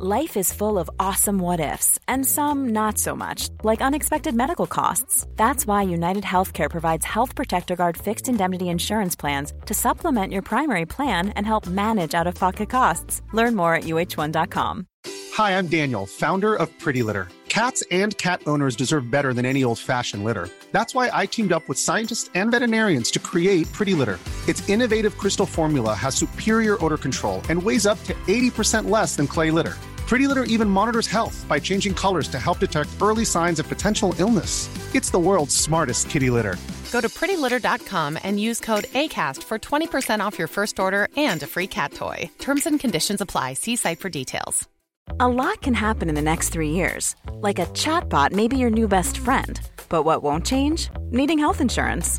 Life is full of awesome what ifs, and some not so much, like unexpected medical costs. That's why United Healthcare provides Health Protector Guard fixed indemnity insurance plans to supplement your primary plan and help manage out of pocket costs. Learn more at uh1.com. Hi, I'm Daniel, founder of Pretty Litter. Cats and cat owners deserve better than any old fashioned litter. That's why I teamed up with scientists and veterinarians to create Pretty Litter. Its innovative crystal formula has superior odor control and weighs up to 80% less than clay litter. Pretty Litter even monitors health by changing colors to help detect early signs of potential illness. It's the world's smartest kitty litter. Go to prettylitter.com and use code ACAST for 20% off your first order and a free cat toy. Terms and conditions apply. See site for details. A lot can happen in the next three years. Like a chatbot may be your new best friend. But what won't change? Needing health insurance.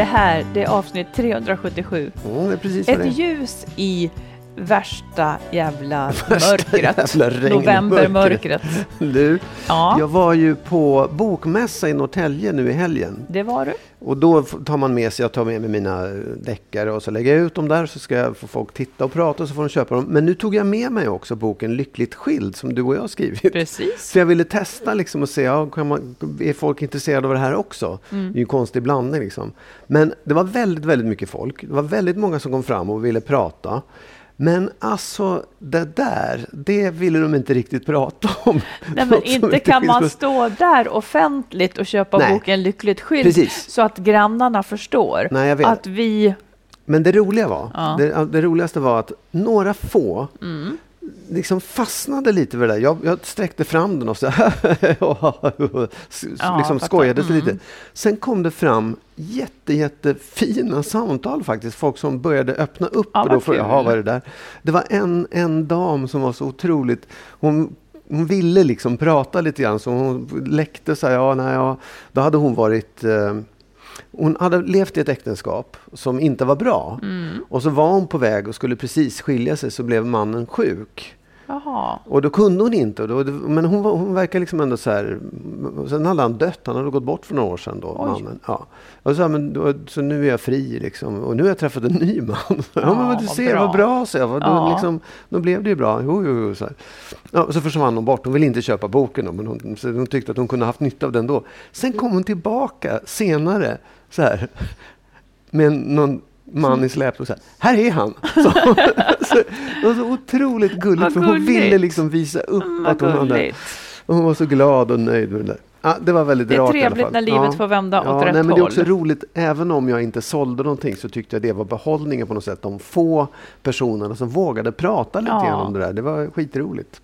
Det här, det är avsnitt 377. Ja, det är precis vad det. Ett ljus i värsta jävla Värsta mörkret. jävla. Novembermörkret. Du, Ja. jag var ju på bokmässa i Norrtälje nu i helgen. Det var du. Och då tar man med sig, jag tar med mig mina deckare och så lägger jag ut dem där så ska jag få folk titta och prata och så får de köpa dem. Men nu tog jag med mig också boken Lyckligt skild som du och jag skrivit. Precis. Så jag ville testa liksom och se, ja, man, är folk intresserade av det här också? Mm. Det är ju en konstig blandning liksom. Men det var väldigt, väldigt mycket folk. Det var väldigt många som kom fram och ville prata. Men alltså, det där, det ville de inte riktigt prata om. Nej, men inte kan man finns- stå där offentligt och köpa Nej. boken Lyckligt skild Precis. så att grannarna förstår Nej, att vi... Men det roliga var, Ja. det, det roligaste var att några få Mm. Liksom fastnade lite vid det där. Jag, jag sträckte fram den och så Ja, liksom Mm. lite. Sen kom det fram jätte, jättefina samtal faktiskt. Folk som började öppna upp. Ja, och då frågade jag, kul. "Jaha, vad är det där? Det var en, en dam som var så otroligt... Hon, hon ville liksom prata lite grann, så hon läckte så här, ja, nej, ja. Då hade hon varit... Eh, hon hade levt i ett äktenskap som inte var bra. Mm. Och så var hon på väg och skulle precis skilja sig så blev mannen sjuk. Jaha. Och då kunde hon inte. Då, men hon, hon verkar liksom ändå så här... Sen hade han dött. Han hade gått bort för några år sedan då, Oj. mannen. Ja. Och så, här, men då, så nu är jag fri liksom. Och nu har jag träffat en ny man. Ja, men vad du ser, bra. vad bra, så jag. Då, Ja. liksom, då blev det ju bra. Jo, jo, jo, så, här. Ja, och så försvann hon bort. Hon ville inte köpa boken då, men hon, hon tyckte att hon kunde haft nytta av den då. Sen kom hon tillbaka senare. Så här, med någon man i släp och så här, här är han! Så, så, det var så otroligt gulligt, Vad för hon gulligt. ville liksom visa upp Mm, att hon hade... Och hon var så glad och nöjd med det där. Ja, det var väldigt Det är rart i alla trevligt när livet får vända åt ja, rätt nej, men Det är håll. också roligt, även om jag inte sålde någonting så tyckte jag det var behållningen på något sätt. De få personerna som vågade prata lite Ja. grann om det där. Det var skitroligt.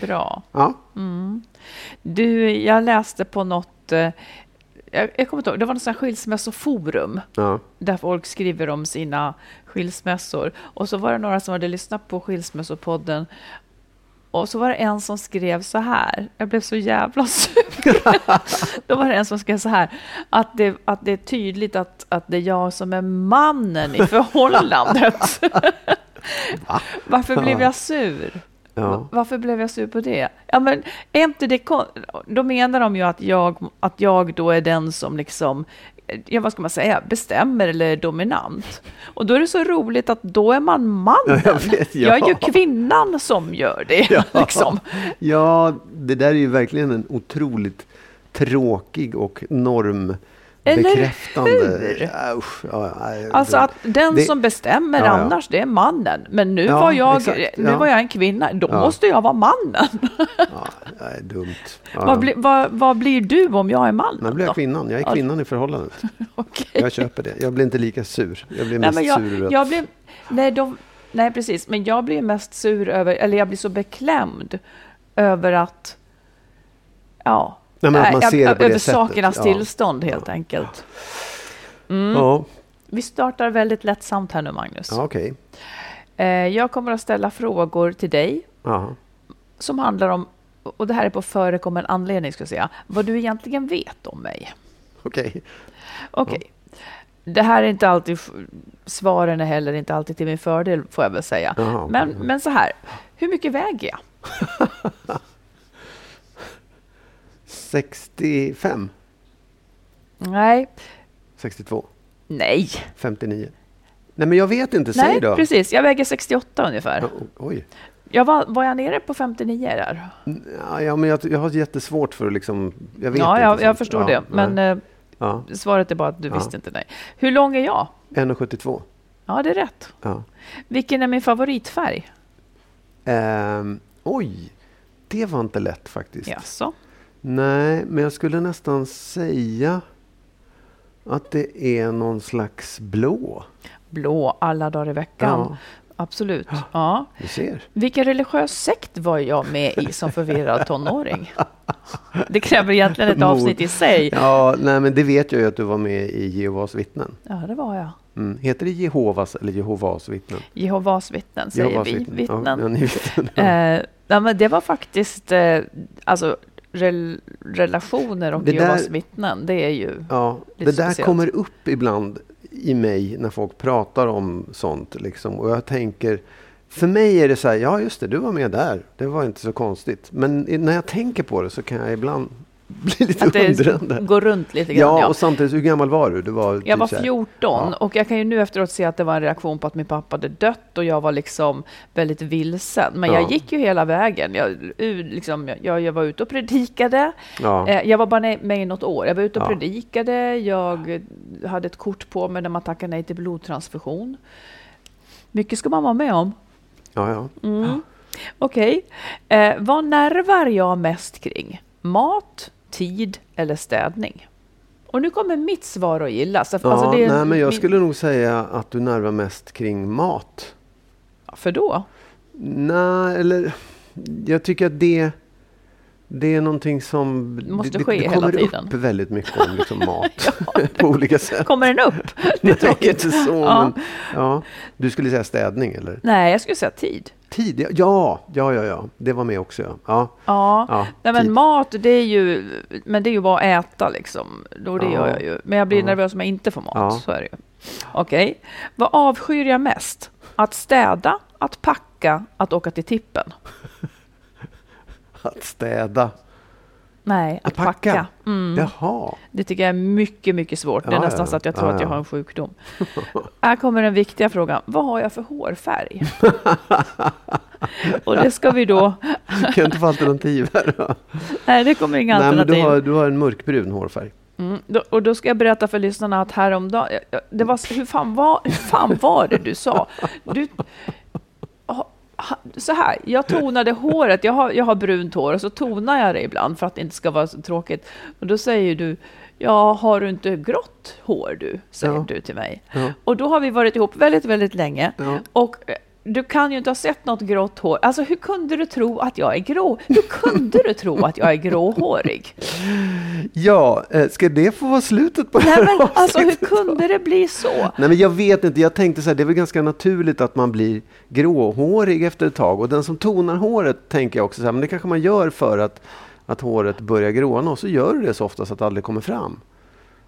Bra. Ja, Du, jag läste på något... Jag, jag kommer inte ihåg, det var något sånt här skilsmässoforum ja. där folk skriver om sina skilsmässor. Och så var det några som hade lyssnat på skilsmässopodden och så var det en som skrev så här. Jag blev så jävla sur. Då var det en som skrev så här. Att det, att det är tydligt att, att det är jag som är mannen i förhållandet. Varför blev jag sur? Ja. Varför blev jag sur på det? Ja, men är inte det Då menar de ju att jag, att jag då är den som liksom, ja, vad ska man säga, bestämmer eller är dominant. Och då är det så roligt att då är man mannen. Ja, jag vet, ja. Jag är ju kvinnan som gör det. Liksom. ja, det där är ju verkligen en otroligt tråkig och normbekräftande... hur? Ja, usch, ja, ja, Alltså att den Det- som bestämmer Ja, ja. annars, det är mannen. Men nu, var, jag, exakt, nu var jag en kvinna, då måste jag vara mannen. Ja, är dumt. Vad, bli, vad, vad blir du om jag är man? Nu blir jag kvinnan. Jag är kvinnan i förhållandet. Okej. Jag köper det. Jag blir inte lika sur. Jag blir Nej, mest men jag, sur över att... jag blir, nej, de, nej, precis. Men jag blir mest sur över, eller jag blir så beklämd över att, ja, Nej, men att man ser det på över det sättet. sakernas Ja. tillstånd helt enkelt. Mm. Ja, Vi startar väldigt lättsamt här nu, Magnus. ja okej. Eh, jag kommer att ställa frågor till dig Ja. som handlar om, och det här är på förekommen anledning, ska jag säga, vad du egentligen vet om mig. Okej. Okej. Det här är inte alltid, svaren är heller inte alltid till min fördel, får jag väl säga. Jaha, Men, men så här, hur mycket väger jag? 65. Nej, 62. nej, 59. Nej, men jag vet inte. Säg nej, då. precis. Jag väger 68 ungefär. O- Oj. Jag var, var jag nere på 59 där? Ja, men jag, jag har jättesvårt för att liksom... Jag vet Ja, inte jag, jag förstår Ja, det. Men nej. eh, Ja, svaret är bara att du Ja. visste inte nej. Hur lång är jag? 1,72. Ja, det är rätt. Ja. Vilken är min favoritfärg? Ehm, oj, det var inte lätt faktiskt. Jaså? Nej, men jag skulle nästan säga att det är någon slags blå. Blå alla dagar i veckan. Ja. Absolut. Ja. Du ser. Vilken religiös sekt var jag med i som förvirrad tonåring? Det kräver egentligen ett avsnitt i sig. Ja, nej, men det vet jag ju att du var med i Jehovas vittnen. Ja, det var jag. Mm. Heter det Jehovas eller Jehovas vittnen? Jehovas vittnen, säger Jehovas vi. Ja, Vittnen. ja, ni vittnen. Eh, ja, men det var faktiskt eh, alltså, rel relationer och Det Jehovas vittnen. Det är ju... Ja, det där speciellt. kommer upp ibland i mig när folk pratar om sånt. Liksom. Och jag tänker, för mig är det så här, ja just det, du var med där. Det var inte så konstigt. Men när jag tänker på det så kan jag ibland bli lite Att undrande. går runt lite grann. Ja, Ja, och samtidigt, hur gammal var du? du var Jag typ var så här- 14 Ja. och jag kan ju nu efteråt se att det var en reaktion på att min pappa hade dött och jag var liksom väldigt vilsen. Men Ja. jag gick ju hela vägen. Jag, liksom, jag, jag var ute och predikade. Eh, Jag var bara med i något år. Jag var ute och predikade. Jag hade ett kort på mig när man tackar nej till blodtransfusion. Mycket ska man vara med om. ja, ja. Mm. Okej. Eh, vad nervar jag mest kring? Mat, tid eller städning? Och nu kommer mitt svar att gillas. Alltså, ja det är nej, men jag min- skulle nog säga att du nervar mest kring mat. För då? Nej, eller jag tycker att det, det är någonting som... Måste det, ske det, det hela kommer tiden. upp väldigt mycket om liksom mat på olika sätt. Kommer den upp? Det är tråkigt. inte så, Ja. men ja. Du skulle säga städning eller? Nej, jag skulle säga tid. Tid? Ja, ja, ja, ja. Det var med också. Ja. Ja, Ja, ja, Nej, men tid. mat, det är ju, men det är ju bara att äta liksom. Och det Ja. gör jag ju. Men jag blir Ja. nervös om jag inte får mat. Ja. Så är det ju. Okej. Vad avskyr jag mest? Att städa, att packa, att åka till tippen? Att städa. Nej, att, Att packa? packa. Mm. Jaha. Det tycker jag är mycket, mycket svårt. Det är Ja, nästan så att jag tror Ja, att jag ja. har en sjukdom. Här kommer den viktiga frågan. Vad har jag för hårfärg? Och det ska vi då... Kan jag inte få alternativ här då? Nej, det kommer inga Nej, men du alternativ. har, du har en mörkbrun hårfärg. Mm, då, och då ska jag berätta för lyssnarna att häromdagen, det var, hur, fan var, hur fan var det du sa? Du, så här, jag tonade håret, jag har, jag har brunt hår och så tonar jag det ibland för att det inte ska vara så tråkigt. Och då säger du, ja har du inte grått hår du? Säger Ja. du till mig. Ja. Och då har vi varit ihop väldigt, väldigt länge. Ja. Och eh, du kan ju inte ha sett något grått hår. Alltså hur kunde du tro att jag är grå? Hur kunde du tro att jag är gråhårig? Ja, eh, ska det få vara slutet på det Nej, här men alltså hur kunde det bli så? Nej, men jag vet inte. Jag tänkte så här, det är väl ganska naturligt att man blir gråhårig efter ett tag. Och den som tonar håret tänker jag också så här, men det kanske man gör för att, att håret börjar gråna. Och så gör du det så ofta så att det aldrig kommer fram.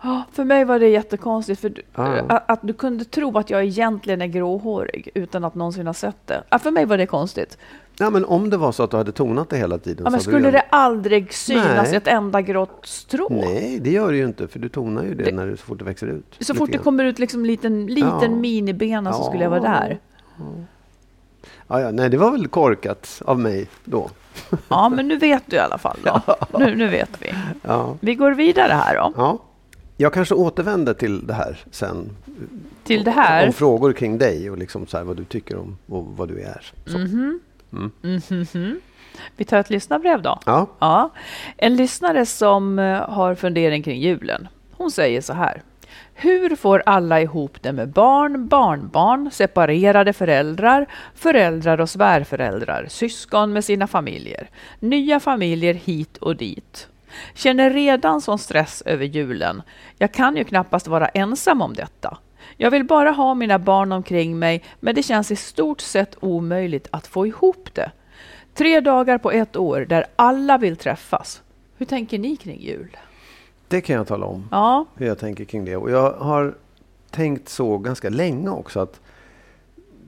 Ja, för mig var det jättekonstigt, för du, Ja. att, att du kunde tro att jag egentligen är gråhårig utan att någonsin ha sett det. Ja, för mig var det konstigt. Ja, men om det var så att du hade tonat det hela tiden. Ja, men skulle du det aldrig synas Nej. ett enda grått strå? Nej, det gör det ju inte. För du tonar ju det, Det- när det, så fort det växer ut. Så fort det kommer ut liksom liten, liten Ja. minibena så Ja. skulle jag vara där. Ja, ja, nej, det var väl korkat av mig då. Ja, men nu vet du i alla fall. Då. Nu, nu vet vi. Ja. Vi går vidare här då. Ja. Jag kanske återvänder till det här sen. Till det här. Om frågor kring dig och liksom så här vad du tycker om och vad du är. Mhm. Vi tar ett lyssnarbrev då. Ja. Ja, en lyssnare som eh, har fundering kring julen. Hon säger så här. Hur får alla ihop det med barn, barnbarn, separerade föräldrar, föräldrar och svärföräldrar, syskon med sina familjer, nya familjer hit och dit? Känner redan sån stress över julen. Jag kan ju knappast vara ensam om detta. Jag vill bara ha mina barn omkring mig, men det känns i stort sett omöjligt att få ihop det. Tre dagar på ett år där alla vill träffas. Hur tänker ni kring jul? Det kan jag tala om, Ja, hur jag tänker kring det. Och jag har tänkt så ganska länge också att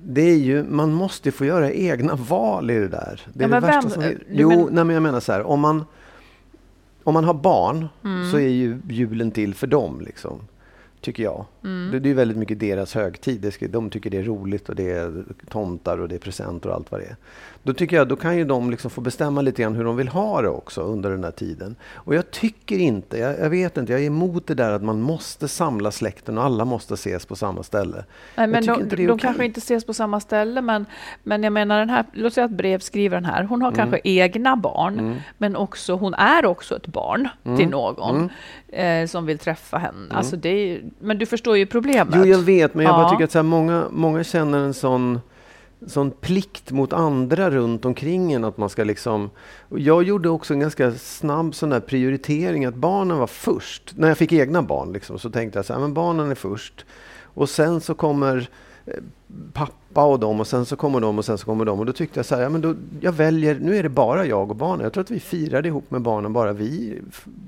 det är ju, man måste få göra egna val i det där. Det är Ja, det värsta vem- som. Jo, men- nej, men jag menar så här. Om man, om man har barn Mm. så är ju julen till för dem. Liksom, tycker jag. Mm. Det, det är väldigt mycket deras högtid. Det de tycker det är roligt och det är tomtar och det är presenter och allt vad det är. Då tycker jag då kan ju de liksom få bestämma lite grann hur de vill ha det också under den här tiden. Och jag tycker inte, jag, jag vet inte, jag är emot det där att man måste samla släkten och alla måste ses på samma ställe. Nej, men de, inte de okej. kanske inte ses på samma ställe, men, men jag menar den här, låt säga att brevskrivaren här, hon har Mm. kanske egna barn, men också, hon är också ett barn Mm. till någon eh, som vill träffa henne. Alltså det är, men du förstår ju problemet. Jo, jag vet, men jag bara Ja. tycker att så här, många, många känner en sån, sån plikt mot andra runt omkring en. Att man ska liksom, jag gjorde också en ganska snabb sån där prioritering, att barnen var först. När jag fick egna barn liksom, så tänkte jag så här, men barnen är först. Och sen så kommer pappa och dem och sen så kommer de och sen så kommer de. Och då tyckte jag så här, ja, men då, jag väljer, nu är det bara jag och barnen. Jag tror att vi firade ihop med barnen, bara vi,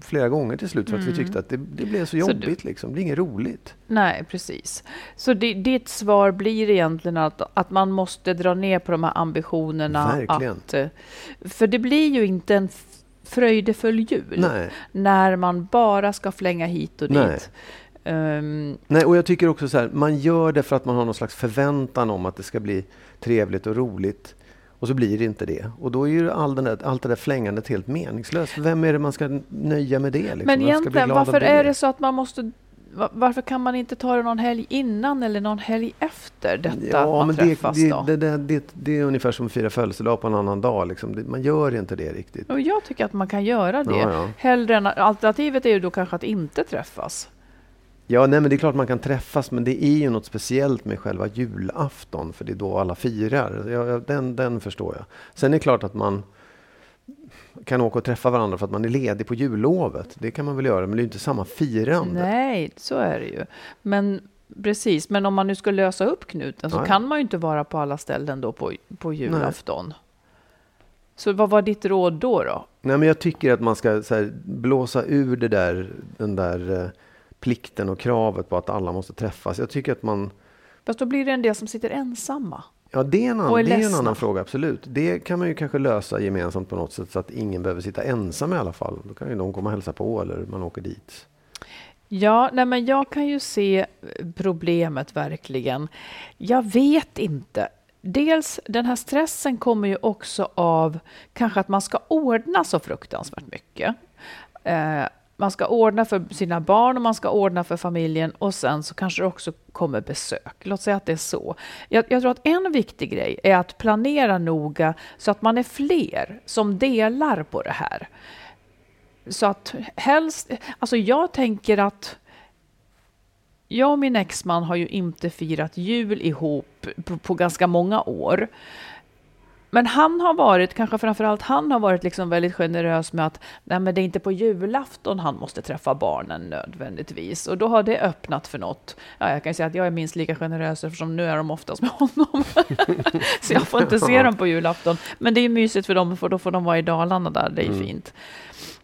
flera gånger till slut. För att vi tyckte att det, det blev så Mm. Så du- jobbigt liksom. Det blir inget roligt. Nej, precis. Så di- ditt svar blir egentligen att, att man måste dra ner på de här ambitionerna. Verkligen. Att, eh, för det blir ju inte en fröjdefull jul Nej. när man bara ska flänga hit och Nej. Ehm, Nej, och jag tycker också så här, man gör det för att man har någon slags förväntan om att det ska bli trevligt och roligt. Och så blir det inte det. Och då är ju all där, allt det där flängandet helt meningslöst. Vem är det man ska nöja med det? Liksom? men egentligen, varför är det så att man måste... va- Varför kan man inte ta det någon helg innan eller någon helg efter detta man men det, det, det, det, det är ungefär som att fira födelsedag på en annan dag. Liksom. Man gör inte det riktigt. Och jag tycker att man kan göra det. Ja, ja. Hellre än, alternativet är ju då kanske att inte träffas. Ja, nej, men det är klart man kan träffas, men det är ju något speciellt med själva julafton, för det är då alla firar. Ja, den, den förstår jag. Sen är det klart att man kan åka och träffa varandra för att man är ledig på jullovet. Det kan man väl göra, men det är ju inte samma firande. Nej, så är det ju. Men precis, men om man nu ska lösa upp knuten så ja. kan man ju inte vara på alla ställen då på, på julafton. Så vad var ditt råd då? då? Nej, men jag tycker att man ska här, blåsa ur det där, den där eh, plikten och kravet på att alla måste träffas. Jag tycker att man Fast då blir det en del som sitter ensamma. Ja, det är, en annan, det är en annan fråga, absolut. Det kan man ju kanske lösa gemensamt på något sätt så att ingen behöver sitta ensam i alla fall. Då kan ju de komma och hälsa på eller man åker dit. Ja, nej men jag kan ju se eh, problemet verkligen. Jag vet inte. Dels den här stressen kommer ju också av kanske att man ska ordna så fruktansvärt mycket. Eh, man ska ordna för sina barn och man ska ordna för familjen och sen så kanske det också kommer besök. Låt säga att det är så. Jag, jag tror att en viktig grej är att planera noga så att man är fler som delar på det här. Så att helst, alltså jag tänker att jag och min exman har ju inte firat jul ihop på, på ganska många år. Men han har varit, kanske framförallt han har varit liksom väldigt generös med att nej men det är inte på julafton han måste träffa barnen nödvändigtvis. Och då har det öppnat för något. Ja, jag kan säga att jag är minst lika generös eftersom nu är de oftast med honom. Så jag får inte se dem på julafton. Men det är mysigt för dem, för då får de vara i Dalarna där, det är Mm. fint.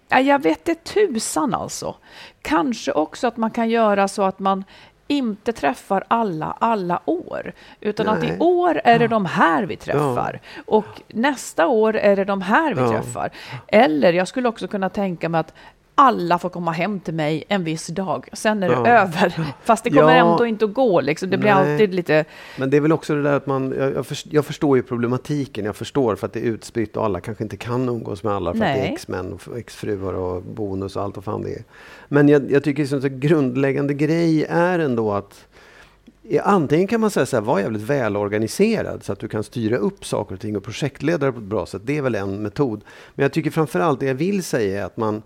Ja, jag vet det tusan alltså. Kanske också att man kan göra så att man inte träffar alla alla år. Utan att i Nej. år är det de här vi träffar. Och nästa år är det de här vi Ja. träffar. Eller jag skulle också kunna tänka mig att alla får komma hem till mig en viss dag. Sen är det Ja. över. Fast det kommer Ja. ändå inte att gå. Liksom. Det blir Nej. alltid lite... Men det är väl också det där att man, jag, jag, först, jag förstår ju problematiken, jag förstår för att det är utspritt och alla kanske inte kan umgås med alla för att det Nej. är exmän och exfruar och bonus och allt vad fan det är. Men jag, jag tycker som en grundläggande grej är ändå att Antingen kan man säga så här, var jävligt välorganiserad så att du kan styra upp saker och ting och projektledare på ett bra sätt. Det är väl en metod. Men jag tycker framförallt det jag vill säga är att man,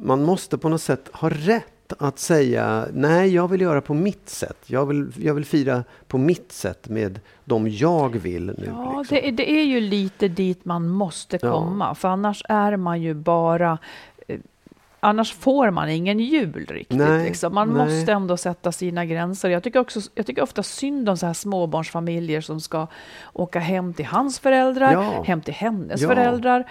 man måste på något sätt ha rätt att säga nej, jag vill göra på mitt sätt. Jag vill, jag vill fira på mitt sätt med de jag vill nu. Ja, liksom. det, är- det är ju lite dit man måste Ja. komma. För annars är man ju bara... annars får man ingen jul riktigt. Nej, liksom. Man nej. måste ändå sätta sina gränser. Jag tycker, också, jag tycker ofta synd om så här småbarnsfamiljer som ska åka hem till hans föräldrar, Ja. hem till hennes Ja. föräldrar.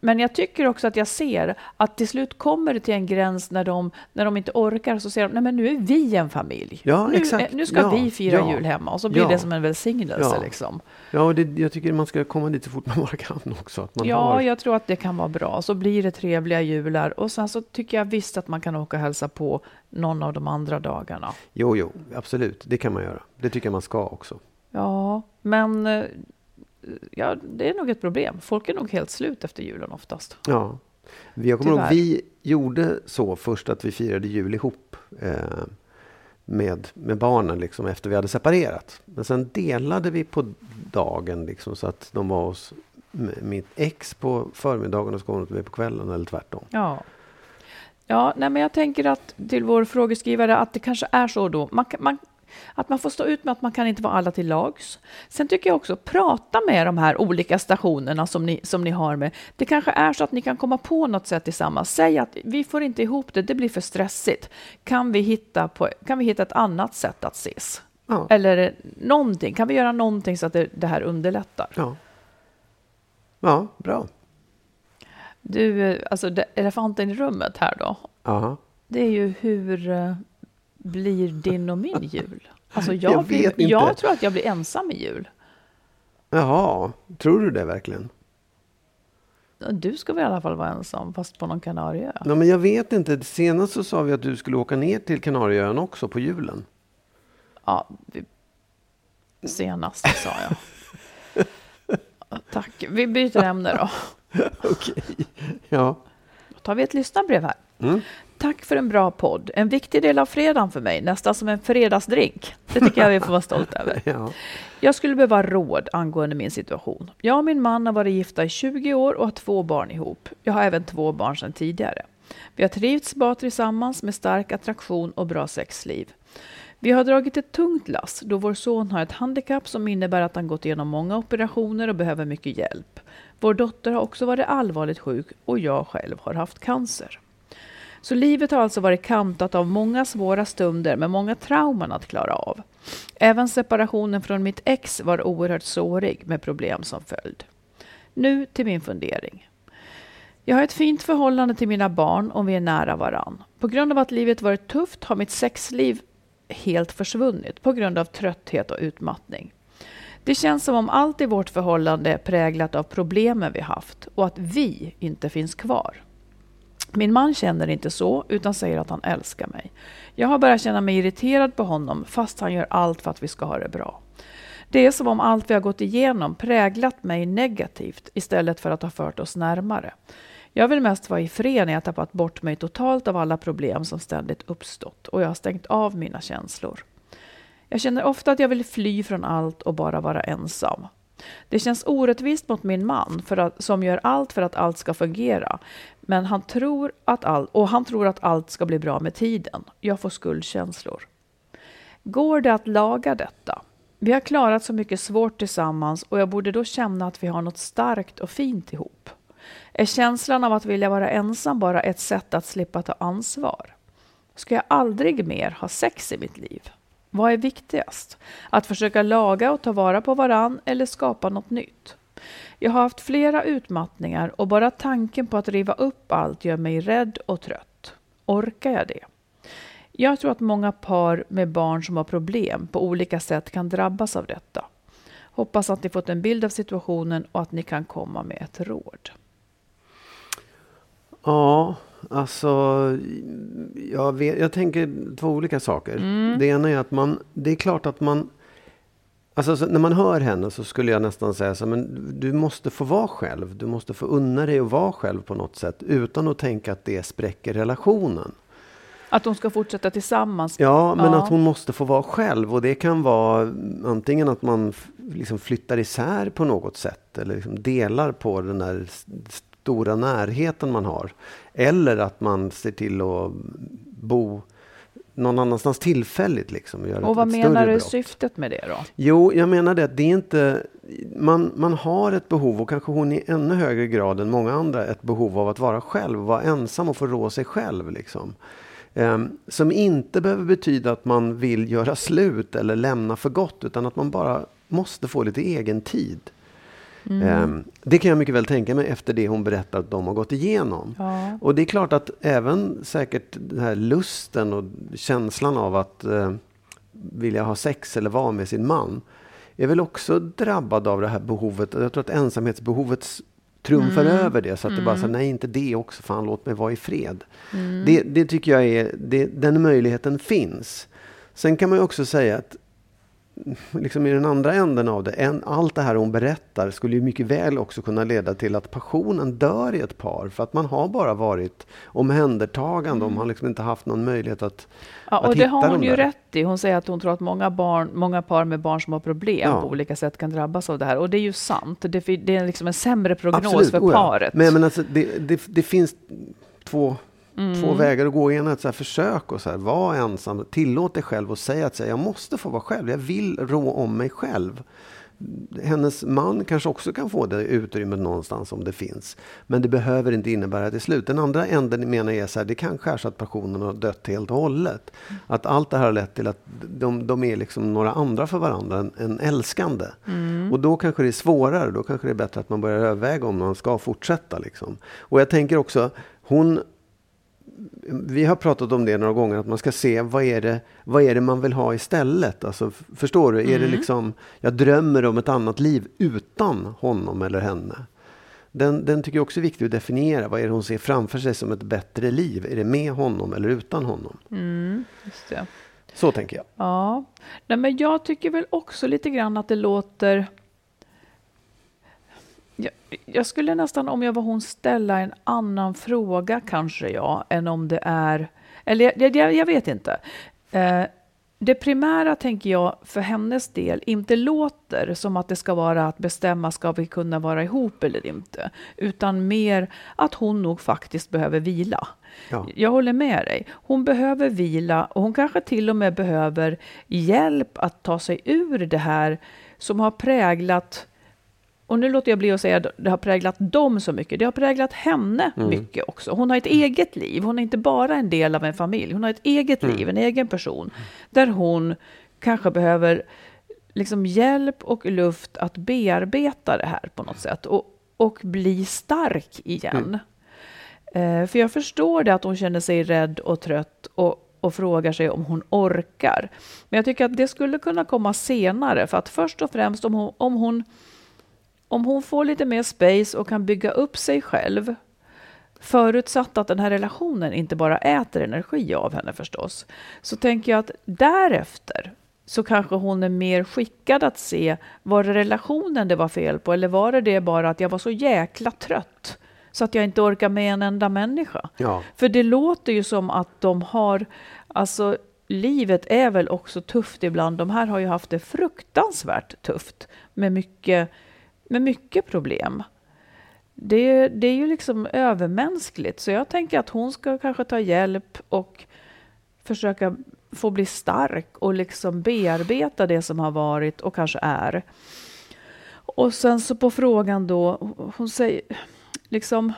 Men jag tycker också att jag ser att till slut kommer det till en gräns när de, när de inte orkar, så säger de, nej men nu är vi en familj. Ja, nu, exakt. nu ska Ja, vi fira ja. jul hemma och så blir Ja. det som en välsignelse. Ja. Liksom. Ja, och det, jag tycker man ska komma dit så fort man bara kan också. Ja, har, jag tror att det kan vara bra. Så blir det trevliga jular. Och sen så tycker jag visst att man kan åka och hälsa på någon av de andra dagarna. Jo, jo, absolut. Det kan man göra. Det tycker jag man ska också. Ja, men eh, ja, det är nog ett problem. Folk är nog helt slut efter julen oftast. Ja. Vi- Jag kommer ihåg, vi gjorde så först att vi firade jul ihop eh, med, med barnen liksom, efter vi hade separerat. Men sen delade vi på dagen liksom, så att de var hos mitt ex på förmiddagen och så kom de till mig på kvällen eller tvärtom. Ja. Ja, nej, men jag tänker att till vår frågeskrivare att det kanske är så då. Man, man, att man får stå ut med att man kan inte vara alla till lags. Sen tycker jag också, prata med de här olika stationerna som ni, som ni har med. Det kanske är så att ni kan komma på något sätt tillsammans. Säg att vi får inte ihop det, det blir för stressigt. Kan vi hitta, på, kan vi hitta ett annat sätt att ses? Ja. Eller eh, någonting, kan vi göra någonting så att det, det här underlättar? Ja, ja bra. Du, alltså det, elefanten i rummet här då, Aha. det är ju hur eh, blir din och min jul? Alltså jag, Jag blir, vet inte. jag tror att jag blir ensam i jul. Jaha, tror du det verkligen? Du ska väl i alla fall vara ensam, fast på någon Kanarieö? Nej, men jag vet inte. Senast så sa vi att du skulle åka ner till Kanarieöarna också på julen. Ja, vi, senast sa jag. Tack. Vi byter ämne då. Okej. Ja. Då tar vi ett lyssnarbrev här. Mm. Tack för en bra podd. En viktig del av fredagen för mig, nästan som en fredagsdrink. Det tycker jag vi får vara stolta över. ja. Jag skulle behöva råd angående min situation. Jag och min man har varit gifta i 20 år och har två barn ihop. Jag har även två barn sedan tidigare. Vi har trivts bra tillsammans med stark attraktion och bra sexliv. Vi har dragit ett tungt lass då vår son har ett handikapp som innebär att han gått igenom många operationer och behöver mycket hjälp. Vår dotter har också varit allvarligt sjuk och jag själv har haft cancer. Så livet har alltså varit kantat av många svåra stunder med många trauman att klara av. Även separationen från mitt ex var oerhört sårig med problem som följd. Nu till min fundering. Jag har ett fint förhållande till mina barn om vi är nära varann. På grund av att livet varit tufft har mitt sexliv helt försvunnit på grund av trötthet och utmattning. Det känns som om allt i vårt förhållande är präglat av problemen vi haft och att vi inte finns kvar. Min man känner inte så, utan säger att han älskar mig. Jag har börjat känna mig irriterad på honom, fast han gör allt för att vi ska ha det bra. Det är som om allt vi har gått igenom präglat mig negativt istället för att ha fört oss närmare. Jag vill mest vara i fred när jag tappat bort mig totalt av alla problem som ständigt uppstått och jag har stängt av mina känslor. Jag känner ofta att jag vill fly från allt och bara vara ensam. Det känns orättvist mot min man för att, som gör allt för att allt ska fungera. Men han tror att all, och han tror att allt ska bli bra med tiden. Jag får skuldkänslor. Går det att laga detta? Vi har klarat så mycket svårt tillsammans och jag borde då känna att vi har något starkt och fint ihop. Är känslan av att vilja vara ensam bara ett sätt att slippa ta ansvar? Ska jag aldrig mer ha sex i mitt liv? Vad är viktigast? Att försöka laga och ta vara på varann eller skapa något nytt? Jag har haft flera utmattningar och bara tanken på att riva upp allt gör mig rädd och trött. Orkar jag det? Jag tror att många par med barn som har problem på olika sätt kan drabbas av detta. Hoppas att ni fått en bild av situationen och att ni kan komma med ett råd. Ja, alltså jag, vet, jag tänker två olika saker. Mm. Det ena är att man, det är klart att man Alltså, så när man hör henne så skulle jag nästan säga så men du måste få vara själv. Du måste få unna dig att vara själv på något sätt utan att tänka att det spräcker relationen. Att de ska fortsätta tillsammans. Ja, men Ja. att hon måste få vara själv och det kan vara antingen att man liksom flyttar isär på något sätt eller liksom delar på den där stora närheten man har. Eller att man ser till att bo någon annanstans tillfälligt. Liksom, och och vad menar du är syftet med det då? Jo, jag menar det att det är inte... Man, man har ett behov, och kanske hon i ännu högre grad än många andra, ett behov av att vara själv, vara ensam och få rå sig själv. Liksom. Um, som inte behöver betyda att man vill göra slut eller lämna för gott, utan att man bara måste få lite egen tid. Mm. Um, det kan jag mycket väl tänka mig efter det hon berättar att de har gått igenom. Ja. Och det är klart att även säkert den här lusten och känslan av att uh, vilja ha sex eller vara med sin man är väl också drabbad av det här behovet. Jag tror att ensamhetsbehovet trumfar mm. över det. Så att mm. det bara så mm. nej inte det också, fan låt mig vara i fred. Mm. Det, det, tycker jag är, det, den möjligheten finns. Sen kan man ju också säga att liksom i den andra änden av det, en, allt det här hon berättar skulle ju mycket väl också kunna leda till att passionen dör i ett par. För att man har bara varit omhändertagande mm. och man har liksom inte haft någon möjlighet att Ja, och det har hon ju rätt i. Hon säger att hon tror att många, barn, många par med barn som har problem ja. på olika sätt kan drabbas av det här. Och det är ju sant. Det, det är liksom en sämre prognos Absolut, för paret. Men, men alltså, det, det, det finns två Mm. Två vägar att gå. Ena att så här, försök och så här, vara ensam. Tillåt dig själv att säga att så här, jag måste få vara själv. Jag vill rå om mig själv. Hennes man kanske också kan få det utrymmet någonstans om det finns. Men det behöver inte innebära det slut. Den andra änden menar jag är så här, det kanske är så att passionen har dött helt och hållet. Att allt det här har lett till att de, de är liksom några andra för varandra än, än älskande. Mm. Och då kanske det är svårare. Då kanske det är bättre att man börjar överväga om man ska fortsätta. Liksom. Och jag tänker också, hon vi har pratat om det några gånger, att man ska se vad är det, vad är det man vill ha istället. Alltså, förstår du? Mm. Är det mm. liksom, jag drömmer om ett annat liv utan honom eller henne. Den, den tycker jag också är viktig att definiera. Vad är det hon ser framför sig som ett bättre liv? Är det med honom eller utan honom? Mm, just det. Så tänker jag. Ja, Nej, men jag tycker väl också lite grann att det låter jag, jag, skulle nästan, om jag var hon, ställa en annan fråga kanske jag, än om det är... Eller jag, jag, jag vet inte. Eh, det primära, tänker jag, för hennes del inte låter som att det ska vara att bestämma, ska vi kunna vara ihop eller inte? Utan mer att hon nog faktiskt behöver vila. Ja. Jag håller med dig. Hon behöver vila och hon kanske till och med behöver hjälp att ta sig ur det här som har präglat och nu låter jag bli att säga att det har präglat dem så mycket. Det har präglat henne mm. mycket också. Hon har ett mm. eget liv. Hon är inte bara en del av en familj. Hon har ett eget mm. liv, en egen person. Där hon kanske behöver liksom hjälp och luft att bearbeta det här på något sätt. Och, och bli stark igen. Mm. Eh, för jag förstår det att hon känner sig rädd och trött och, och frågar sig om hon orkar. Men jag tycker att det skulle kunna komma senare. För att först och främst om hon, om hon om hon får lite mer space och kan bygga upp sig själv, förutsatt att den här relationen inte bara äter energi av henne förstås, så tänker jag att därefter så kanske hon är mer skickad att se, var det relationen det var fel på eller var det det bara att jag var så jäkla trött så att jag inte orkar med en enda människa? Ja. För det låter ju som att de har, alltså livet är väl också tufft ibland. De här har ju haft det fruktansvärt tufft med mycket med mycket problem. Det, det är ju liksom övermänskligt, så jag tänker att hon ska kanske ta hjälp och försöka få bli stark och liksom bearbeta det som har varit och kanske är. Och sen så på frågan då, hon säger liksom,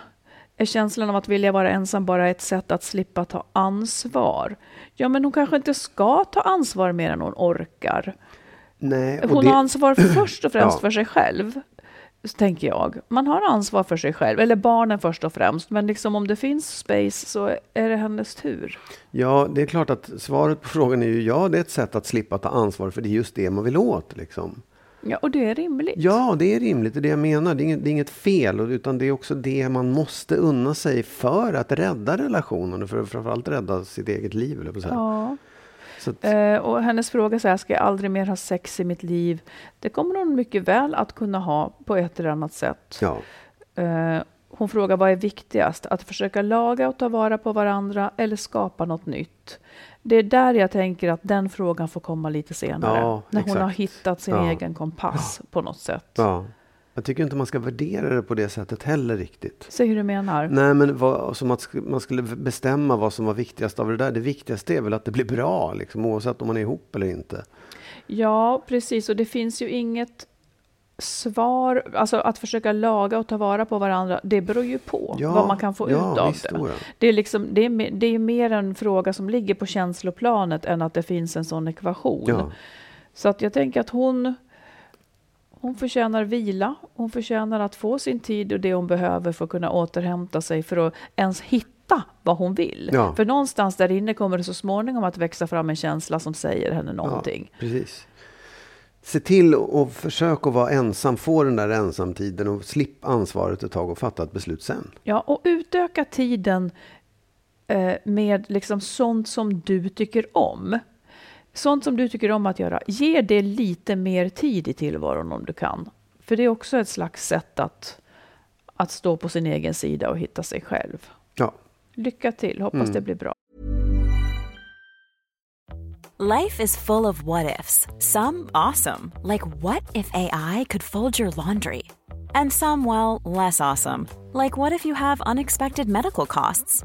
är känslan av att vilja vara ensam bara ett sätt att slippa ta ansvar? Ja, men hon kanske inte ska ta ansvar mer än hon orkar. Nej, hon det... har ansvar först och främst ja. för sig själv tänker jag. Man har ansvar för sig själv, eller barnen först och främst. Men liksom om det finns space så är det hennes tur. Ja, det är klart att svaret på frågan är ju ja, det är ett sätt att slippa ta ansvar för det är just det man vill åt. Liksom. Ja, och det är rimligt. Ja, det är rimligt. Det är det jag menar. Det är inget, det är inget fel, utan det är också det man måste unna sig för att rädda relationen och för att framförallt rädda sitt eget liv. Eller på så ja. Eh, och hennes fråga är, ska jag aldrig mer ha sex i mitt liv? Det kommer hon mycket väl att kunna ha på ett eller annat sätt. Ja. Eh, hon frågar vad är viktigast? Att försöka laga och ta vara på varandra eller skapa något nytt? Det är där jag tänker att den frågan får komma lite senare. Ja, när hon har hittat sin ja. egen kompass på något sätt. Ja. Jag tycker inte man ska värdera det på det sättet heller riktigt. Säg hur du menar. Nej, men vad, som att sk- man skulle bestämma vad som var viktigast av det där. Det viktigaste är väl att det blir bra, liksom, oavsett om man är ihop eller inte. Ja, precis. Och det finns ju inget svar. Alltså att försöka laga och ta vara på varandra, det beror ju på Ja, vad man kan få ja, ut av visst, det. Det är, liksom, det, är, det är mer en fråga som ligger på känsloplanet än att det finns en sån ekvation. Ja. Så att jag tänker att hon, hon förtjänar vila. Hon förtjänar att få sin tid och det hon behöver för att kunna återhämta sig för att ens hitta vad hon vill. Ja. För någonstans där inne kommer det så småningom att växa fram en känsla som säger henne någonting. Ja, precis. Se till och försök att vara ensam, få den där ensamtiden och slipp ansvaret ett tag och fatta ett beslut sen. Ja, och utöka tiden eh, med liksom sånt som du tycker om. Sånt som du tycker om att göra. Ge det lite mer tid i tillvaron om du kan. För det är också ett slags sätt att, att stå på sin egen sida och hitta sig själv. Ja, Lycka till, hoppas det blir bra. Life is full of what ifs. Some awesome, like what if AI could fold your laundry? And some, well, less awesome, like what if you have unexpected medical costs?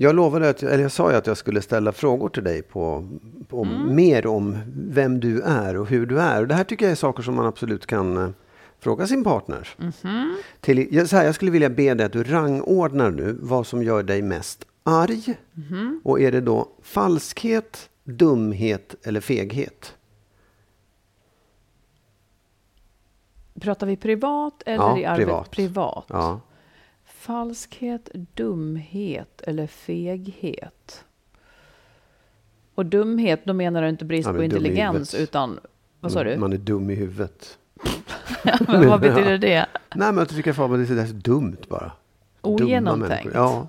Jag lovade, att, eller jag sa ju att jag skulle ställa frågor till dig på, på mer om vem du är och hur du är. Och det här tycker jag är saker som man absolut kan eh, fråga sin partner. Till, jag, så här, jag skulle vilja be dig att du rangordnar nu vad som gör dig mest arg. Och är det då falskhet, dumhet eller feghet? Pratar vi privat eller Ja, i arbetet? privat. privat. Ja. Falskhet, dumhet eller feghet? Och dumhet, då menar du inte brist Ja, på intelligens, utan vad sa du? Man är dum i huvudet. Men vad betyder det? Nej, men jag tycker att det är så dumt bara. Ogenomtänkt. Ja,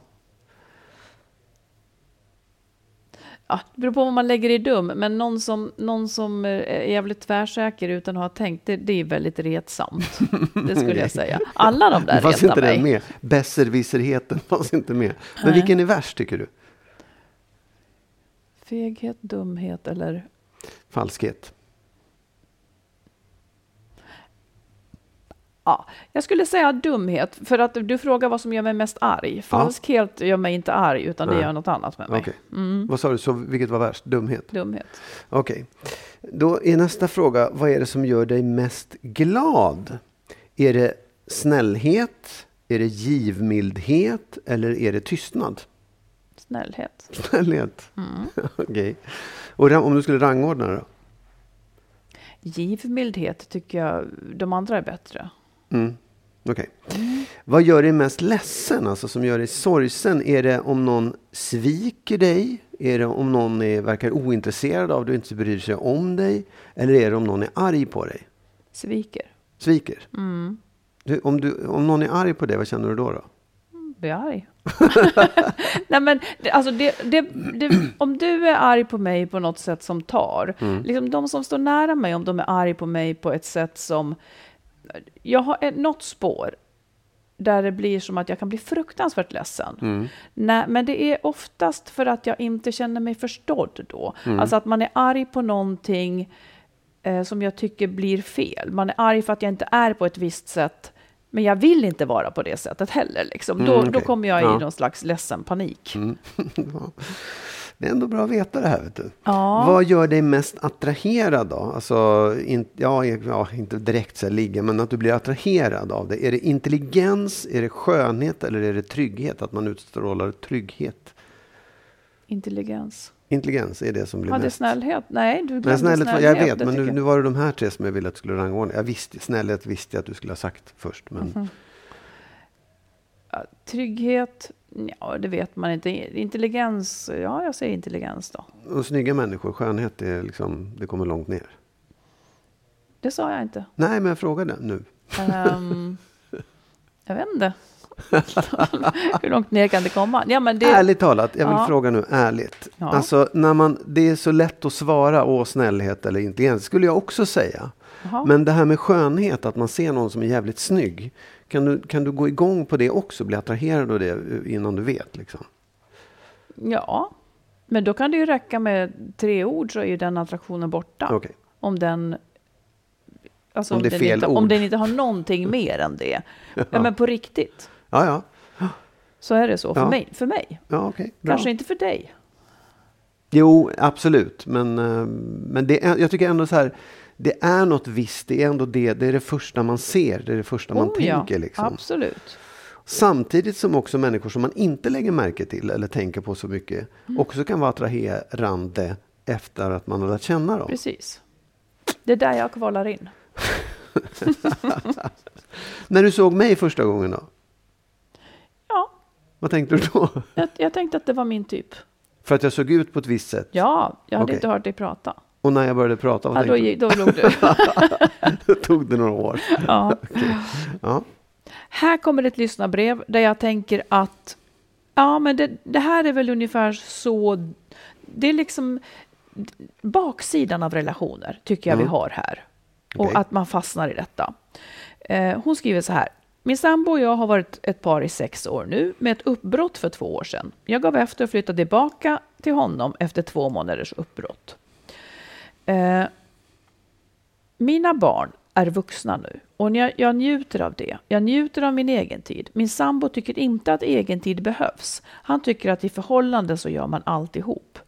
Ja, det beror på vad man lägger i dum, men någon som, någon som eh, är jävligt tvärsäker utan att ha tänkt, det, det är väldigt retsamt. Det skulle jag säga. Alla de det där fanns retar inte mig. den med. Besserwisserheten fanns inte med. Men vilken är värst tycker du? Feghet, dumhet eller... Falskhet. Ja, jag skulle säga dumhet, för att du frågar vad som gör mig mest arg. Falskhet gör mig inte arg, utan det Nej. gör något annat med mig. Okej. Vad sa du, så vilket var värst? Dumhet? Dumhet. Okej. Då är nästa fråga, vad är det som gör dig mest glad? Är det snällhet? Är det givmildhet? Eller är det tystnad? Snällhet. Snällhet. Mm. Okej. Och ra- om du skulle rangordna då? Givmildhet tycker jag de andra är bättre. Mm. Okej. Vad gör dig mest ledsen, alltså som gör dig sorgsen? Är det om någon sviker dig? Är det om någon är, verkar ointresserad av dig och inte bryr sig om dig? Eller är det om någon är arg på dig? Sviker. Sviker? Du, om, du, om någon är arg på dig, vad känner du då? då? Blir arg. Nej, men alltså det, det, det, om du är arg på mig på något sätt som tar, liksom de som står nära mig, om de är arg på mig på ett sätt som... Jag har ett, något spår. där det blir som att jag kan bli fruktansvärt ledsen. Mm. Nej, men det är oftast för att jag inte känner mig förstådd då. Mm. Alltså att man är arg på någonting eh, som jag tycker blir fel. Man är arg för att jag inte är på ett visst sätt, men jag vill inte vara på det sättet heller. Liksom. Då, Mm, då okej. kommer jag Ja. i någon slags ledsen panik. Ja. Det är ändå bra att veta det här. Vet du. Ja. Vad gör dig mest attraherad då? Alltså, in, ja, ja, inte direkt så här ligga, men att du blir attraherad av det. Är det intelligens, är det skönhet eller är det trygghet? Att man utstrålar trygghet? Intelligens. Intelligens är det som blir Hade mest... snällhet? Nej, du glömde snällhet, snällhet. jag vet, det men nu, nu var det de här tre som jag ville att du skulle rangordna. Jag visste, snällhet visste jag att du skulle ha sagt först. Men Mhm. Ja, Trygghet? Ja, det vet man inte. Intelligens? Ja, jag säger intelligens då. och snygga människor, skönhet, är liksom, det kommer långt ner. Det sa jag inte. Nej, men jag frågade nu. Ehm, jag vet inte. Hur långt ner kan det komma? Ja, men det, Ärligt talat, jag vill Ja. fråga nu ärligt. Ja. Alltså, när man, det är så lätt att svara å snällhet eller intelligens, skulle jag också säga. Jaha. Men det här med skönhet, att man ser någon som är jävligt snygg. Kan du, kan du gå igång på det också, bli attraherad av det innan du vet? Liksom? Ja, men då kan det ju räcka med tre ord så är ju den attraktionen borta. Okej. Om den... Alltså Om om, den inte, om den inte har någonting mer än det. Ja. men på riktigt Ja, ja. så är det så för mig. För mig. bra. Kanske inte för dig. Jo, absolut. Men, eh, men det jag tycker ändå så här, det är något visst. Det är ändå det, det är det första man ser. Det är det första man Oh, tänker. ja, Liksom. Absolut. Samtidigt som också människor som man inte lägger märke till eller tänker på så mycket Mm. också kan vara attraherande efter att man har lärt känna dem. Precis. Det är där jag kvalar in. När du såg mig första gången då? Ja, Vad tänkte du då? jag, jag tänkte att det var min typ. För att jag såg ut på ett visst sätt? Ja, jag hade Okej. inte hört dig prata. Och när jag började prata, vad Ja, då, då låg du. Då tog det några år. Ja. Ja. Här kommer ett lyssnarbrev där jag tänker att ja, men det, det här är väl ungefär så. Det är liksom baksidan av relationer tycker jag vi Mm. har här. Och att man fastnar i detta. Eh, hon skriver så här. Min sambo och jag har varit ett par i sex år nu med ett uppbrott för två år sedan. Jag gav efter och flyttade tillbaka till honom efter två månaders uppbrott. Eh, mina barn är vuxna nu och jag, jag njuter av det. Jag njuter av min egen tid. Min sambo tycker inte att egen tid behövs. Han tycker att i förhållanden så gör man alltihop.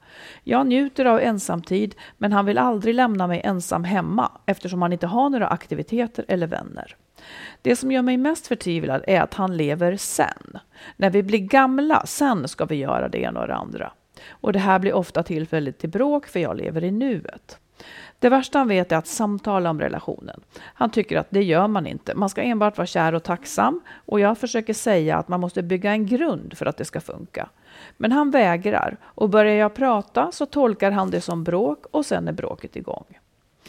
Jag njuter av ensamtid, men han vill aldrig lämna mig ensam hemma eftersom han inte har några aktiviteter eller vänner. Det som gör mig mest förtvivlad är att han lever sen. När vi blir gamla, sen ska vi göra det ena och det andra. Och det här blir ofta tillfället till bråk för jag lever i nuet. Det värsta han vet är att samtala om relationen. Han tycker att det gör man inte. Man ska enbart vara kär och tacksam och jag försöker säga att man måste bygga en grund för att det ska funka. Men han vägrar och börjar jag prata så tolkar han det som bråk och sen är bråket igång.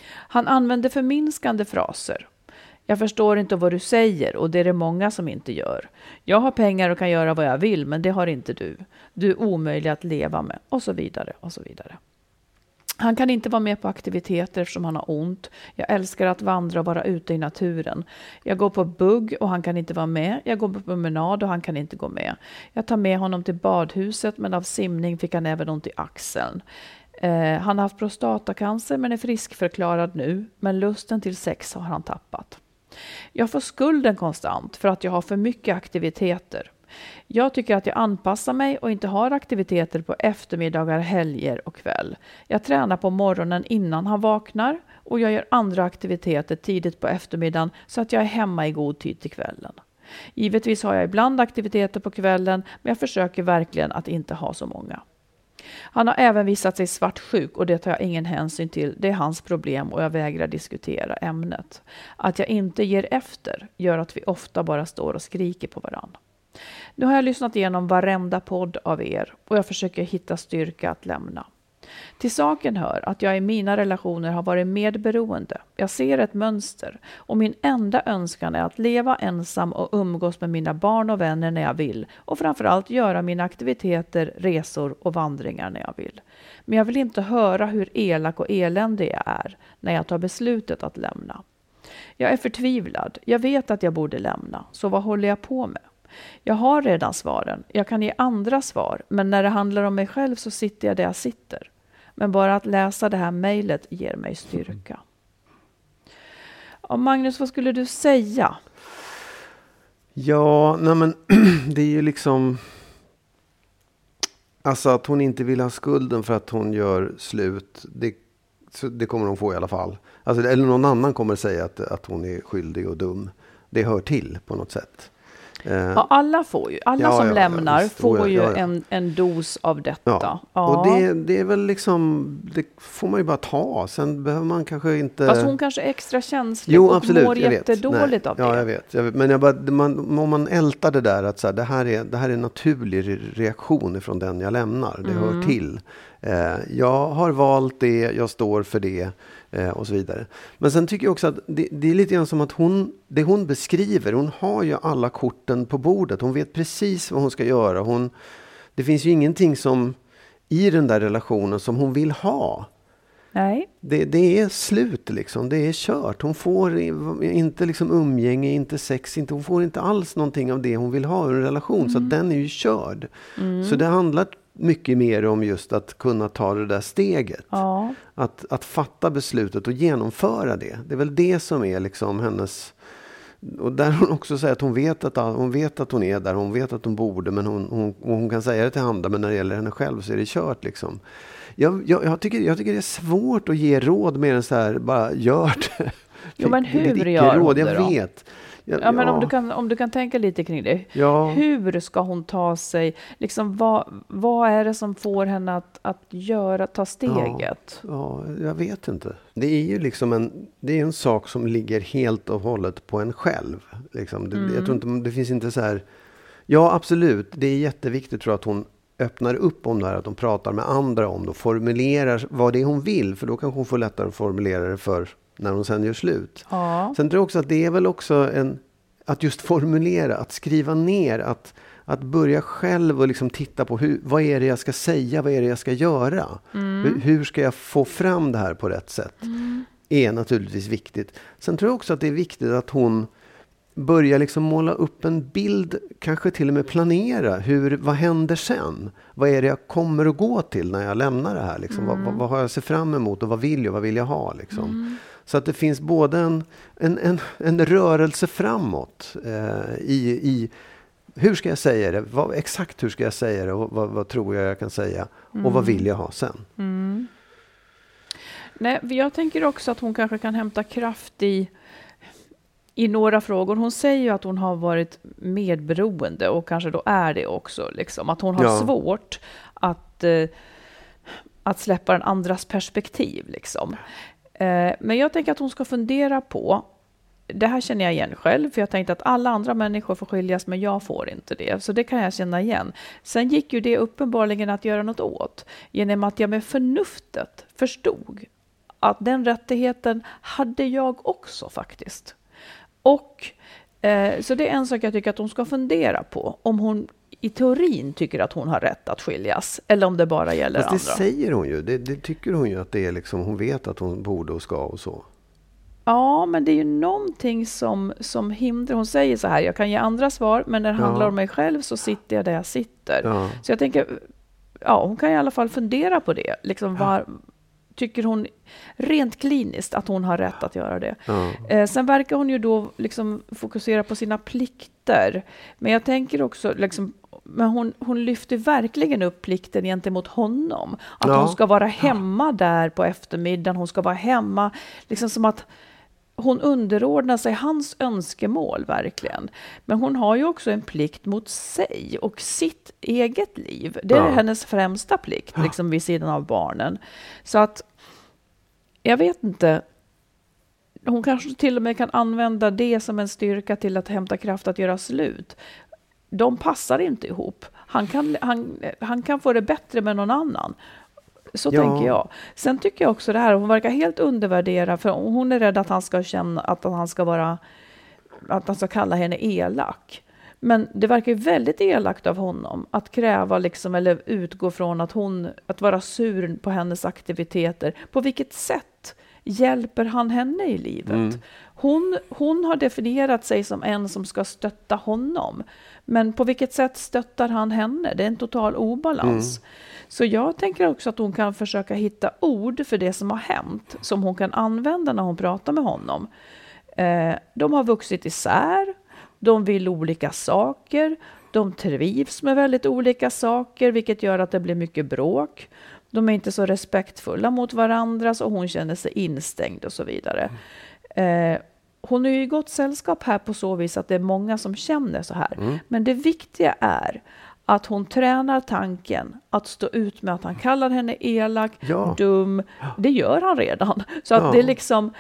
Han använder förminskande fraser. Jag förstår inte vad du säger och det är det många som inte gör. Jag har pengar och kan göra vad jag vill, men det har inte du. Du är omöjlig att leva med och så vidare och så vidare. Han kan inte vara med på aktiviteter eftersom han har ont. Jag älskar att vandra och vara ute i naturen. Jag går på bugg och han kan inte vara med. Jag går på promenad och han kan inte gå med. Jag tar med honom till badhuset men av simning fick han även ont i axeln. Eh, han har haft prostatacancer men är friskförklarad nu. Men lusten till sex har han tappat. Jag får skulden konstant för att jag har för mycket aktiviteter. Jag tycker att jag anpassar mig och inte har aktiviteter på eftermiddagar, helger och kväll. Jag tränar på morgonen innan han vaknar och jag gör andra aktiviteter tidigt på eftermiddagen så att jag är hemma i god tid till kvällen. Givetvis har jag ibland aktiviteter på kvällen, men jag försöker verkligen att inte ha så många. Han har även visat sig svartsjuk och det tar jag ingen hänsyn till. Det är hans problem och jag vägrar diskutera ämnet. Att jag inte ger efter gör att vi ofta bara står och skriker på varandra. Nu har jag lyssnat igenom varenda podd av er och jag försöker hitta styrka att lämna. Till saken hör att jag i mina relationer har varit medberoende. Jag ser ett mönster och min enda önskan är att leva ensam och umgås med mina barn och vänner när jag vill och framförallt göra mina aktiviteter, resor och vandringar när jag vill. Men jag vill inte höra hur elak och eländig jag är när jag tar beslutet att lämna. Jag är förtvivlad. Jag vet att jag borde lämna, så vad håller jag på med? Jag har redan svaren. Jag kan ge andra svar, men när det handlar om mig själv så sitter jag där jag sitter. Men bara att läsa det här mejlet ger mig styrka. Ja, Magnus, vad skulle du säga? Ja, nej men det är ju liksom... Alltså att hon inte vill ha skulden för att hon gör slut. Det, det kommer hon få i alla fall. Alltså, eller någon annan kommer säga att, att hon är skyldig och dum. Det hör till på något sätt. Eh, ja, alla får ju, alla ja, som ja, lämnar får ju en, en dos av detta. Och det, det är väl liksom, det får man ju bara ta. Sen behöver man kanske inte... Fast hon kanske är extra känslig jo, och absolut, mår jättedåligt av det. Ja, jag vet. Jag vet. Men jag bara, man, om man ältar det där att så här, det, här är, det här är en naturlig reaktion från den jag lämnar. Det mm. hör till. Eh, jag har valt det, jag står för det. Eh, och så vidare. Men sen tycker jag också att det, det, är lite grann som att hon, det hon beskriver, hon har ju alla korten på bordet. Hon vet precis vad hon ska göra. Hon, det finns ju ingenting som i den där relationen som hon vill ha. Nej. Det, det är slut liksom, det är kört. Hon får inte liksom umgänge, inte sex, inte, hon får inte alls någonting av det hon vill ha i en relation. Mm. Så den är ju körd. Mm. Så det handlar mycket mer om just att kunna ta det där steget. Ja. Att, att fatta beslutet och genomföra det. Det är väl det som är liksom hennes... Och där hon också säger att hon vet att hon, vet att hon är där, hon vet att hon borde, men hon, hon, hon kan säga det till andra, men när det gäller henne själv så är det kört. Liksom. Jag, jag, jag, tycker, jag tycker det är svårt att ge råd mer än så här, bara gör det. Jo, men hur gör hon det då? Jag vet. Ja, ja, men Om, du kan, om du kan tänka lite kring det. Ja. Hur ska hon ta sig, liksom vad, vad är det som får henne att, att göra, ta steget? Ja, ja, jag vet inte. Det är ju liksom en, det är en sak som ligger helt och hållet på en själv. Liksom. Det, mm. Jag tror inte, det finns inte så här, ja absolut, det är jätteviktigt tror jag att hon öppnar upp om det här, att hon pratar med andra om det och formulerar vad det är hon vill, för då kanske hon får lättare att formulera det för när hon sen gör slut. Ja. Sen tror jag också att det är väl också en, att just formulera, att skriva ner, att, att börja själv och liksom titta på hur, vad är det jag ska säga, vad är det jag ska göra? Mm. Hur, hur, ska jag få fram det här på rätt sätt? Mm. är naturligtvis viktigt. Sen tror jag också att det är viktigt att hon börjar liksom måla upp en bild, kanske till och med planera. Hur, vad händer sen? Vad är det jag kommer att gå till när jag lämnar det här? Liksom? Mm. Vad, vad, vad, har jag sett fram emot och vad vill jag? Vad vill jag ha? Liksom? Mm. Så att det finns både en, en, en, en rörelse framåt eh, i, i hur ska jag säga det? Vad, exakt hur ska jag säga det? Och vad, vad tror jag jag kan säga? Mm. Och vad vill jag ha sen? Mm. Nej, jag tänker också att hon kanske kan hämta kraft i, i några frågor. Hon säger ju att hon har varit medberoende och kanske då är det också. Liksom. Att hon har ja. svårt att, eh, att släppa den andras perspektiv. Liksom. Eh, men jag tänker att hon ska fundera på det här känner jag igen själv, för jag tänkte att alla andra människor får skiljas, men jag får inte det. Så det kan jag känna igen. Sen gick ju det uppenbarligen att göra något åt, genom att jag med förnuftet förstod att den rättigheten hade jag också faktiskt. Och eh, så det är en sak jag tycker att hon ska fundera på, om hon i teorin tycker att hon har rätt att skiljas, eller om det bara gäller Fast det andra. det säger hon ju. Det, det, tycker hon ju att det är liksom, hon vet att hon borde och ska och så. Ja, men det är ju någonting som, som hindrar. Hon säger så här, jag kan ge andra svar, men när det ja. handlar om mig själv så sitter jag där jag sitter. Ja. Så jag tänker, ja, hon kan i alla fall fundera på det. Liksom var, tycker hon rent kliniskt att hon har rätt att göra det. Eh, sen verkar hon ju då liksom fokusera på sina plikter. Men jag tänker också, liksom, men hon, hon lyfter verkligen upp plikten gentemot honom. Att ja. hon ska vara hemma ja. där på eftermiddagen, hon ska vara hemma, liksom som att hon underordnar sig hans önskemål verkligen. Men hon har ju också en plikt mot sig och sitt eget liv. Det är ja. hennes främsta plikt, liksom vid sidan av barnen. Så att jag vet inte. Hon kanske till och med kan använda det som en styrka till att hämta kraft att göra slut. De passar inte ihop. Han kan, han, han kan få det bättre med någon annan. Så ja. tänker jag. Sen tycker jag också det här, hon verkar helt undervärdera, för hon är rädd att han ska känna att han ska vara, att han ska kalla henne elak. Men det verkar ju väldigt elakt av honom att kräva liksom, eller utgå från att hon, att vara sur på hennes aktiviteter. På vilket sätt hjälper han henne i livet? Hon, hon har definierat sig som en som ska stötta honom. Men på vilket sätt stöttar han henne? Det är en total obalans. Så jag tänker också att hon kan försöka hitta ord för det som har hänt, som hon kan använda när hon pratar med honom. Eh, de har vuxit isär, de vill olika saker, de trivs med väldigt olika saker, vilket gör att det blir mycket bråk. De är inte så respektfulla mot varandra, så hon känner sig instängd och så vidare. Eh, hon är ju i gott sällskap här på så vis att det är många som känner så här. Men det viktiga är att hon tränar tanken att stå ut med att han kallar henne elak, Ja. dum. Det gör han redan. Så att Ja. det är liksom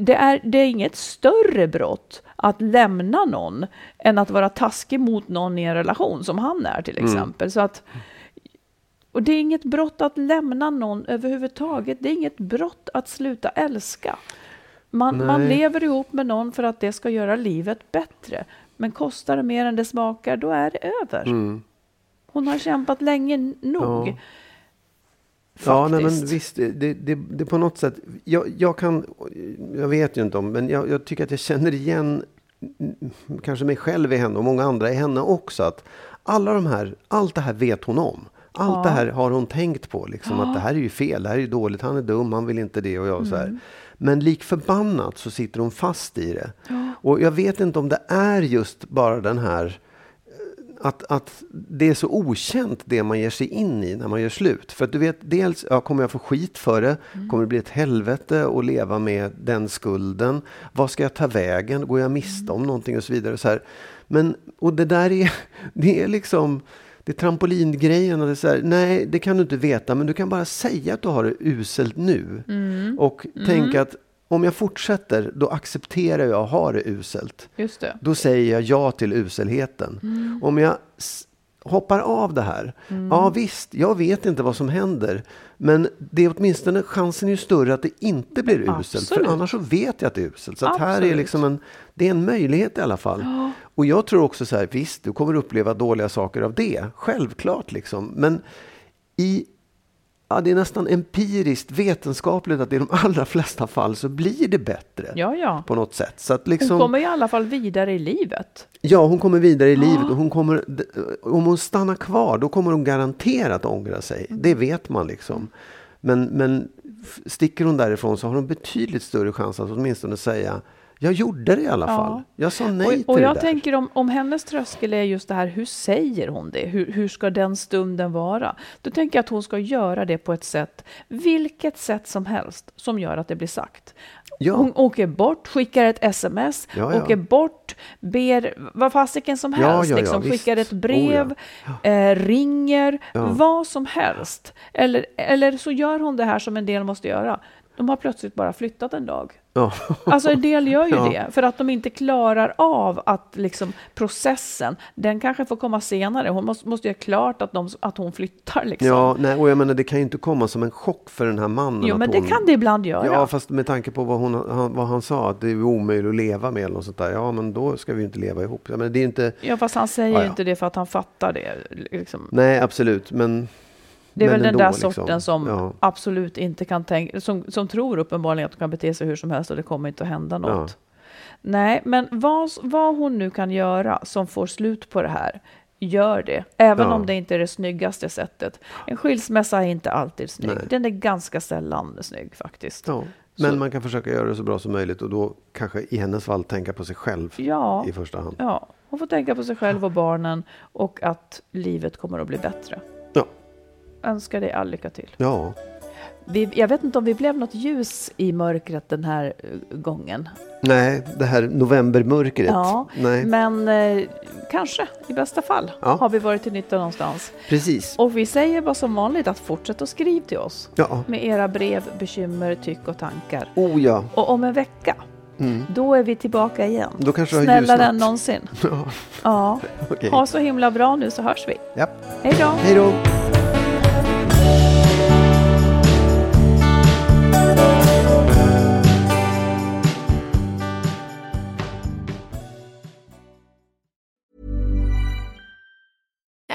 det är, det är inget större brott att lämna någon än att vara taskig mot någon i en relation som han är till exempel. Så att, och det är inget brott att lämna någon överhuvudtaget. Det är inget brott att sluta älska. Man, man lever ihop med någon för att det ska göra livet bättre. Men kostar det mer än det smakar, då är det över. Hon har kämpat länge nog. Ja. Ja, nej, men visst. Det, det, det, på något sätt. Jag, jag kan. Jag vet ju inte om, men jag, jag tycker att jag känner igen mm, kanske mig själv i henne och många andra i henne också. Att alla de här, allt det här vet hon om. Allt det här har hon tänkt på. Liksom, Att det här är ju fel, det här är ju dåligt, han är dum, han vill inte det och jag så Mm. här. Men lik förbannat så sitter hon fast i det. Och jag vet inte om det är just bara den här att, att det är så okänt det man ger sig in i när man gör slut. För att du vet, dels ja, kommer jag få skit för det? Kommer det bli ett helvete att leva med den skulden? Vad ska jag ta vägen? Går jag miste om någonting och så vidare. Så här. Men, och det där är, det är liksom, det är trampolingrejen. Och det är så här, nej, det kan du inte veta, men du kan bara säga att du har det uselt nu. Och tänka att om jag fortsätter, då accepterar jag att ha det uselt. Just det. Då säger jag ja till uselheten. Om jag hoppar av det här. Ja visst, jag vet inte vad som händer. Men det är åtminstone chansen är ju större att det inte blir uselt. För annars så vet jag att det är uselt. Så att här är liksom en, det är en möjlighet i alla fall. Och jag tror också så här, visst du kommer uppleva dåliga saker av det. Självklart liksom. Men i Ja, det är nästan empiriskt vetenskapligt att i de allra flesta fall så blir det bättre. Ja, ja. På något sätt. Så att Hon liksom, kommer i alla fall vidare i livet. Ja, hon kommer vidare i livet och hon kommer, om hon stannar kvar då kommer hon garanterat ångra sig. Mm. Det vet man liksom. Men, men sticker hon därifrån så har hon betydligt större chans att åtminstone säga jag gjorde det i alla Ja. fall. Jag sa nej Och, till och det jag där. tänker om, om hennes tröskel är just det här, hur säger hon det? Hur, hur ska den stunden vara? Då tänker jag att hon ska göra det på ett sätt, vilket sätt som helst, som gör att det blir sagt. Ja. Hon åker bort, skickar ett sms, Ja, ja. åker bort, ber vad fasiken som helst, liksom, skickar ett Oh, brev, eh, ringer, vad som helst. Eller, eller så gör hon det här som en del måste göra. De har plötsligt bara flyttat en dag. Ja. Alltså en del gör ju Ja. det, för att de inte klarar av att liksom processen, den kanske får komma senare. Hon måste, måste göra klart att, de, att hon flyttar liksom. ja, nej, och jag menar det kan ju inte komma som en chock för den här mannen. jo, men hon, det kan det ibland göra. Ja, fast med tanke på vad, hon, han, vad han sa, att det är omöjligt att leva med eller något sånt där. Ja, men då ska vi ju inte leva ihop. Ja, men det är inte, Ja, fast han säger ju ja. inte det för att han fattar det. Liksom. nej absolut, men Det är men väl den där liksom. sorten som Ja. absolut inte kan tänka, som, som tror uppenbarligen att de kan bete sig hur som helst och det kommer inte att hända något. Nej, men vad, vad hon nu kan göra som får slut på det här, gör det. Även Ja. om det inte är det snyggaste sättet. En skilsmässa är inte alltid snygg. Nej. Den är ganska sällan snygg faktiskt. Ja, men Så- man kan försöka göra det så bra som möjligt och då kanske i hennes fall tänka på sig själv Ja, i första hand. ja, hon får tänka på sig själv och barnen och att livet kommer att bli bättre. Önskar dig all lycka till. Ja, Vi, jag vet inte om vi blev något ljus i mörkret den här eh, gången. nej, det här novembermörkret. Ja, nej, men eh, kanske i bästa fall Ja. har vi varit till nytta någonstans. precis. Och vi säger bara som vanligt att fortsätt att skriva till oss Ja, med era brev, bekymmer, tyck och tankar. oh ja. Och om en vecka, då är vi tillbaka igen. Då kanske Snällare än ljusnat. någonsin. Ja, Ja, okej. ha så himla bra nu så hörs vi. Ja. Hej då! Hej då!